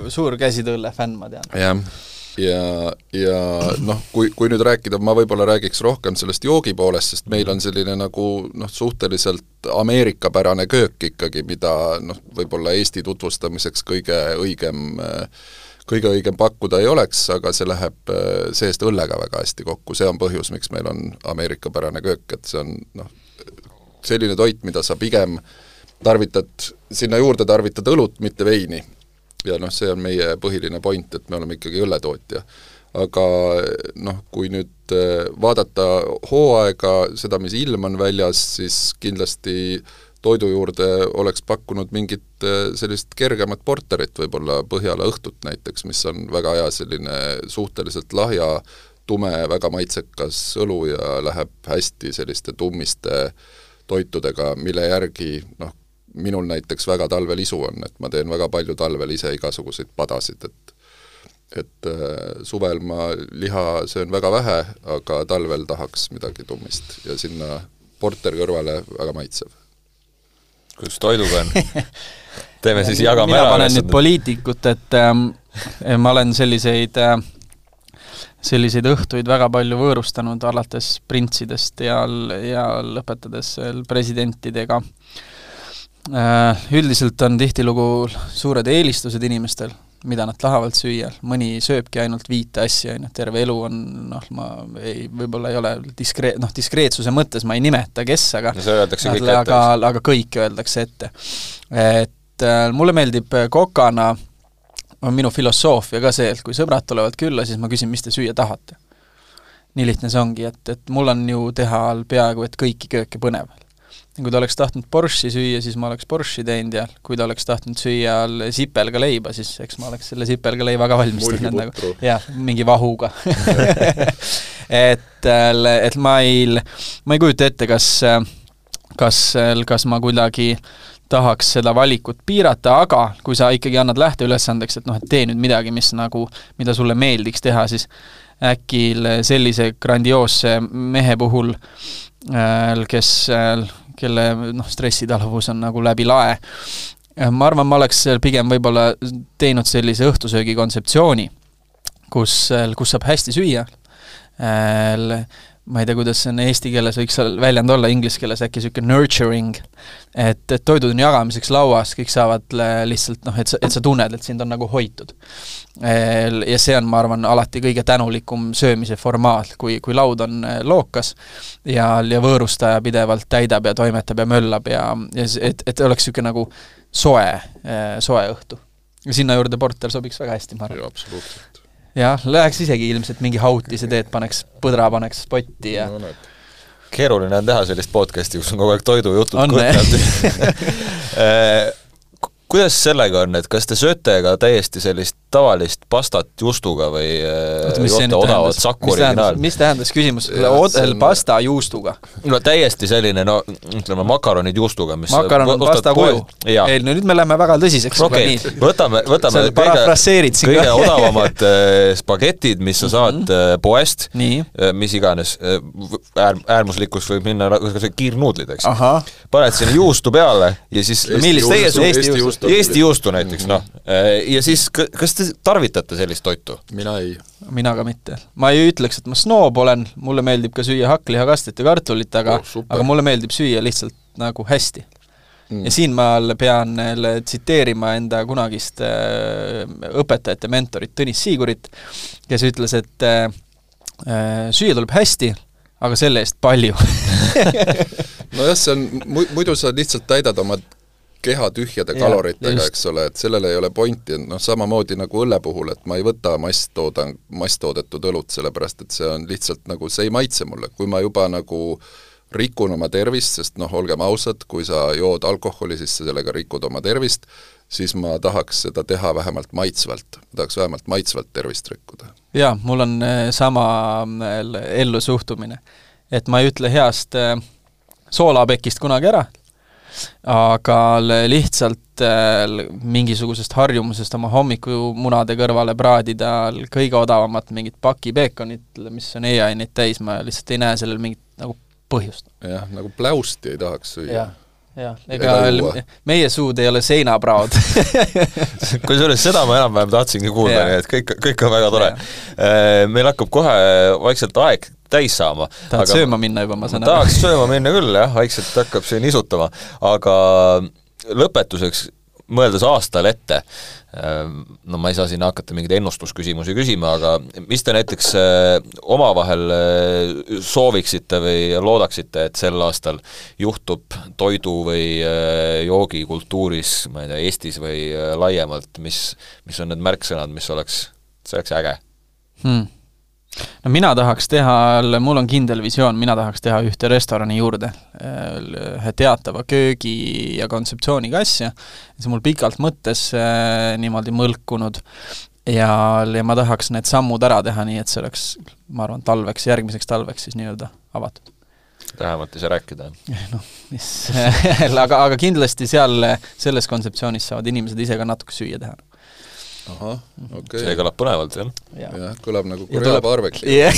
suur käsitööle fänn, ma tean. jah ja, ja noh, kui, kui nüüd rääkida, ma võib-olla räägiks rohkem sellest joogi poolest, sest meil on selline nagu noh, suhteliselt ameerikapärane köök ikkagi, mida noh, võib-olla Eesti tutvustamiseks kõige õigem kõige õigem pakkuda ei oleks, aga see läheb seest õllega väga hästi kokku, see on põhjus, miks meil on ameerikapärane köök, et see on noh, selline toit, mida sa pigem tarvitad, sinna juurde tarvitad õlut, mitte veini ja noh, see on meie põhiline point, et me oleme ikkagi õlletootja. aga noh, kui nüüd äh, vaadata hooaega, seda, mis ilm on väljas, siis kindlasti toidu juurde oleks pakkunud mingit äh, sellist kergemat porterit, võib-olla Põhjala õhtut näiteks, mis on väga hea selline suhteliselt lahja, tume, väga maitsekas õlu ja läheb hästi selliste tummiste toitudega, mille järgi noh, minul näiteks väga talvel isu on, et ma teen väga palju talvel ise igasuguseid padasid, et et äh, suvel ma liha söön väga vähe, aga talvel tahaks midagi tummist ja sinna porter kõrvale väga maitsev. kuidas toiduga on? teeme siis, jagame mina ära. mina panen nüüd poliitikut, et ähm, ma olen selliseid äh, selliseid õhtuid väga palju võõrustanud, alates printsidest ja, ja lõpetades presidentidega Äh, üldiselt on tihtilugu suured eelistused inimestel, mida nad tahavad süüa, mõni sööbki ainult viite asja, on ju, terve elu on noh, ma ei, võib-olla ei ole diskree-, noh, diskreetsuse mõttes ma ei nimeta, kes, aga no see öeldakse kõik ette. aga, aga kõik öeldakse ette. et äh, mulle meeldib kokana, on minu filosoofia ka see, et kui sõbrad tulevad külla, siis ma küsin, mis te süüa tahate. nii lihtne see ongi, et, et mul on ju teha peaaegu et kõiki kööke põnev kui ta oleks tahtnud Borschi süüa, siis ma oleks Borschi teinud ja kui ta oleks tahtnud süüa sipelga leiba, siis eks ma oleks selle sipelga leiva ka valmistanud nagu, jah, mingi vahuga. Et, et ma ei, ma ei kujuta ette, kas, kas, kas ma kuidagi tahaks seda valikut piirata, aga kui sa ikkagi annad lähteülesandeks, et noh, et tee nüüd midagi, mis nagu, mida sulle meeldiks teha, siis äkki sellise grandioosse mehe puhul, kes kelle noh, stressitaluvus on nagu läbi lae. ma arvan, ma oleks pigem võib-olla teinud sellise õhtusöögi kontseptsiooni, kus, kus saab hästi süüa, ma ei tea, kuidas see on eesti keeles, võiks seal väljend olla, inglise keeles äkki niisugune nurturing, et, et toidud on jagamiseks lauas, kõik saavad lihtsalt noh, et sa, et sa tunned, et sind on nagu hoitud. Ja see on, ma arvan, alati kõige tänulikum söömise formaat, kui, kui laud on eh, lookas ja, ja võõrustaja pidevalt täidab ja toimetab ja möllab ja, ja et, et oleks niisugune nagu soe, eh, soe õhtu. ja sinna juurde porter sobiks väga hästi, ma arvan. absoluutselt jah, läheks isegi ilmselt mingi hautise teed, paneks, põdra paneks potti ja no, keeruline on teha sellist podcast'i, kus on kogu aeg toidujutud on, kuidas sellega on, et kas te sööte ka täiesti sellist tavalist pastat juustuga või äh, joote odavat Saku originaali? mis tähendas küsimus, odel pasta juustuga? no täiesti selline, no ütleme, makaronid juustuga, mis makaron on pasta kuju. ei no nüüd me läheme väga tõsiseks okay. võtame, võtame kõige, kõige odavamad äh, spagetid, mis sa saad mm -hmm. poest, mis iganes, äär-, äärmuslikkus võib minna, kiirnuudlid, eks. paned sinna juustu peale ja siis millist teie Eesti juustu? Juustu. Eesti juustu näiteks, noh. Äh, ja siis, kas te tarvitate sellist toitu? mina ei. mina ka mitte. ma ei ütleks, et ma snoob olen, mulle meeldib ka süüa hakklihakastet ja kartulit, aga oh, aga mulle meeldib süüa lihtsalt nagu hästi. mm.. ja siinmaal pean tsiteerima enda kunagist äh, õpetajate mentorit Tõnis Siigurit, kes ütles, et äh, süüa tuleb hästi, aga selle eest palju nojah, see on, muidu sa lihtsalt täidad oma keha tühjade ja, kaloritega, eks ole, et sellel ei ole pointi, noh samamoodi nagu õlle puhul, et ma ei võta masstoodang, masstoodetud õlut, sellepärast et see on lihtsalt nagu, see ei maitse mulle, kui ma juba nagu rikun oma tervist, sest noh, olgem ausad, kui sa jood alkoholi, siis sa sellega rikud oma tervist, siis ma tahaks seda teha vähemalt maitsvalt, ma tahaks vähemalt maitsvalt tervist rikkuda. jaa, mul on äh, sama äh, ellusuhtumine. et ma ei ütle heast äh, soolapekist kunagi ära, aga lihtsalt mingisugusest harjumusest oma hommikumunade kõrvale praadida kõige odavamat mingit paki peekonit, mis on e-aineid täis, ma lihtsalt ei näe sellel mingit nagu põhjust. jah, nagu pläusti ei tahaks süüa. Jah, ega meie suud ei ole seinapraod. Kusjuures seda ma enam-vähem tahtsingi kuulda, nii et kõik, kõik on väga tore. Äh, meil hakkab kohe vaikselt aeg täis saama. tahad aga... sööma minna juba, ma saan aru? tahaks sööma minna küll jah, vaikselt hakkab see nisutama, aga lõpetuseks mõeldes aastale ette, ähm, no ma ei saa siin hakata mingeid ennustusküsimusi küsima, aga mis te näiteks äh, omavahel äh, sooviksite või loodaksite, et sel aastal juhtub toidu- või äh, joogikultuuris, ma ei tea, Eestis või laiemalt, mis, mis on need märksõnad, mis oleks, see oleks äge hmm.? No mina tahaks teha, mul on kindel visioon, mina tahaks teha ühte restorani juurde, ühe teatava köögi ja kontseptsiooniga asja, see mul pikalt mõttes äh, niimoodi mõlkunud ja, ja ma tahaks need sammud ära teha, nii et see oleks, ma arvan, talveks, järgmiseks talveks siis nii-öelda avatud. Lähemalt ei saa rääkida? noh, mis aga, aga kindlasti seal, selles kontseptsioonis saavad inimesed ise ka natuke süüa teha ahah, okei okay.. see kõlab põnevalt, jah. jah, kõlab nagu Korea tuleb... barbecue yeah.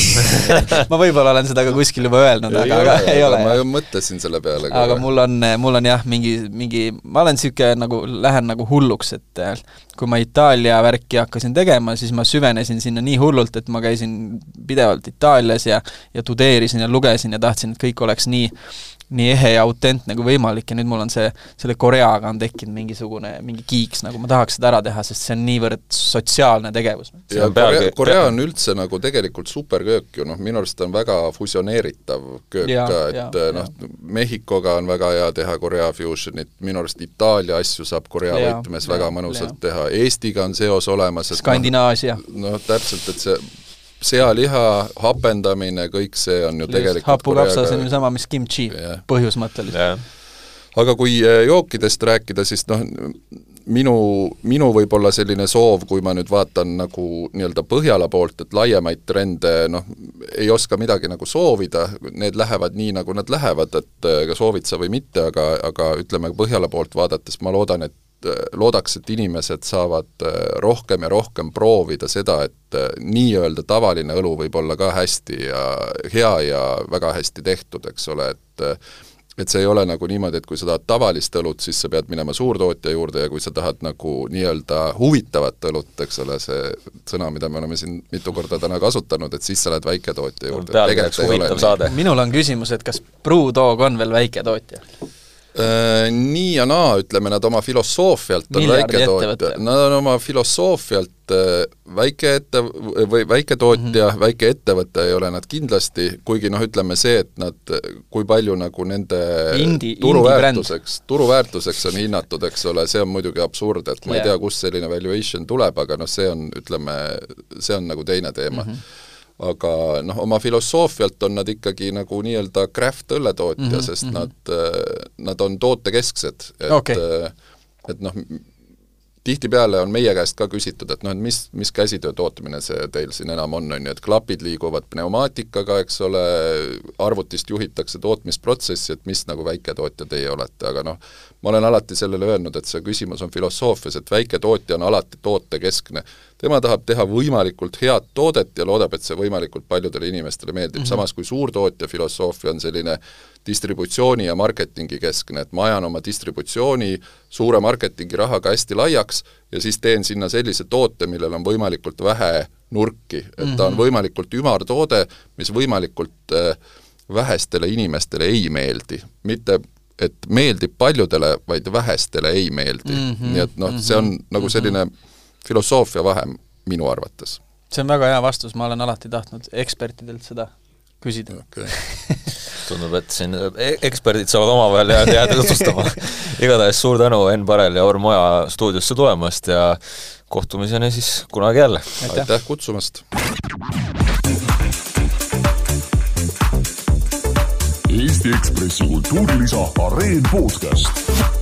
ma võib-olla olen seda ka kuskil juba öelnud, aga, aga ole, ei ole. ma ju mõtlesin selle peale aga kohe. mul on, mul on jah, mingi, mingi, ma olen niisugune nagu, lähen nagu hulluks, et kui ma Itaalia värki hakkasin tegema, siis ma süvenesin sinna nii hullult, et ma käisin pidevalt Itaalias ja ja tudeerisin ja lugesin ja tahtsin, et kõik oleks nii nii ehe ja autentne kui võimalik ja nüüd mul on see, selle Koreaga on tekkinud mingisugune, mingi kiiks, nagu ma tahaks seda ära teha, sest see on niivõrd sotsiaalne tegevus. ja Korea, Korea on üldse nagu tegelikult superköök ju, noh, minu arust on väga fusioneeritav köök ja, ka, et eh, noh, Mehhikoga on väga hea teha Korea fusionit, minu arust Itaalia asju saab Korea ja, võtmes ja, väga mõnusalt ja. teha, Eestiga on seos olemas, et Skandinaasia. noh, täpselt, et see sealiha hapendamine, kõik see on ju Just, tegelikult hapukapsas on ju sama, mis kimchi yeah., põhjusmõtteliselt. Yeah.. aga kui äh, jookidest rääkida, siis noh, minu, minu võib-olla selline soov, kui ma nüüd vaatan nagu nii-öelda Põhjala poolt, et laiemaid trende noh, ei oska midagi nagu soovida, need lähevad nii, nagu nad lähevad, et äh, ka soovid sa või mitte, aga, aga ütleme, Põhjala poolt vaadates ma loodan, et loodaks, et inimesed saavad äh, rohkem ja rohkem proovida seda, et äh, nii-öelda tavaline õlu võib olla ka hästi ja hea ja väga hästi tehtud, eks ole, et et see ei ole nagu niimoodi, et kui sa tahad tavalist õlut, siis sa pead minema suurtootja juurde ja kui sa tahad nagu nii-öelda huvitavat õlut, eks ole, see sõna, mida me oleme siin mitu korda täna kasutanud, et siis sa lähed väiketootja juurde. minul on küsimus, et kas Brewdog on veel väiketootja? Äh, nii ja naa, ütleme nad oma filosoofialt on väiketootja, nad on oma filosoofialt äh, väikeette- või väiketootja mm, -hmm. väikeettevõte ei ole nad kindlasti, kuigi noh, ütleme see, et nad, kui palju nagu nende Indi, turuväärtuseks, turuväärtuseks on hinnatud, eks ole, see on muidugi absurd, et ma yeah. ei tea, kust selline valuation tuleb, aga noh, see on, ütleme, see on nagu teine teema mm. -hmm aga noh, oma filosoofialt on nad ikkagi nagu nii-öelda craft õlletootja mm, -hmm, sest mm -hmm. nad, äh, nad on tootekesksed, et okay. Äh, et noh, tihtipeale on meie käest ka küsitud, et noh, et mis, mis käsitöö tootmine see teil siin enam on, on ju, et klapid liiguvad pneumaatikaga, eks ole, arvutist juhitakse tootmisprotsessi, et mis nagu väiketootja teie olete, aga noh, ma olen alati sellele öelnud, et see küsimus on filosoofias, et väiketootja on alati tootekeskne tema tahab teha võimalikult head toodet ja loodab, et see võimalikult paljudele inimestele meeldib mm, -hmm. samas kui suurtootja filosoofia on selline distributsiooni ja marketingi keskne, et ma ajan oma distributsiooni suure marketingi rahaga hästi laiaks ja siis teen sinna sellise toote, millel on võimalikult vähe nurki, et ta on mhm. võimalikult ümar toode, mis võimalikult äh, vähestele inimestele ei meeldi, mitte et meeldib paljudele, vaid vähestele ei meeldi mm. -hmm, nii et noh, see on mm -hmm, nagu selline filosoofia vahe minu arvates. see on väga hea vastus, ma olen alati tahtnud ekspertidelt seda küsida okay. tundub, et siin e-, eksperdid saavad omavahel jääda, jääda jutlustama igatahes suur tänu, Enn Parel ja Orm Oja stuudiosse tulemast ja kohtumiseni siis kunagi jälle! aitäh kutsumast! Eesti Ekspressi kultuurilisa Areen podcast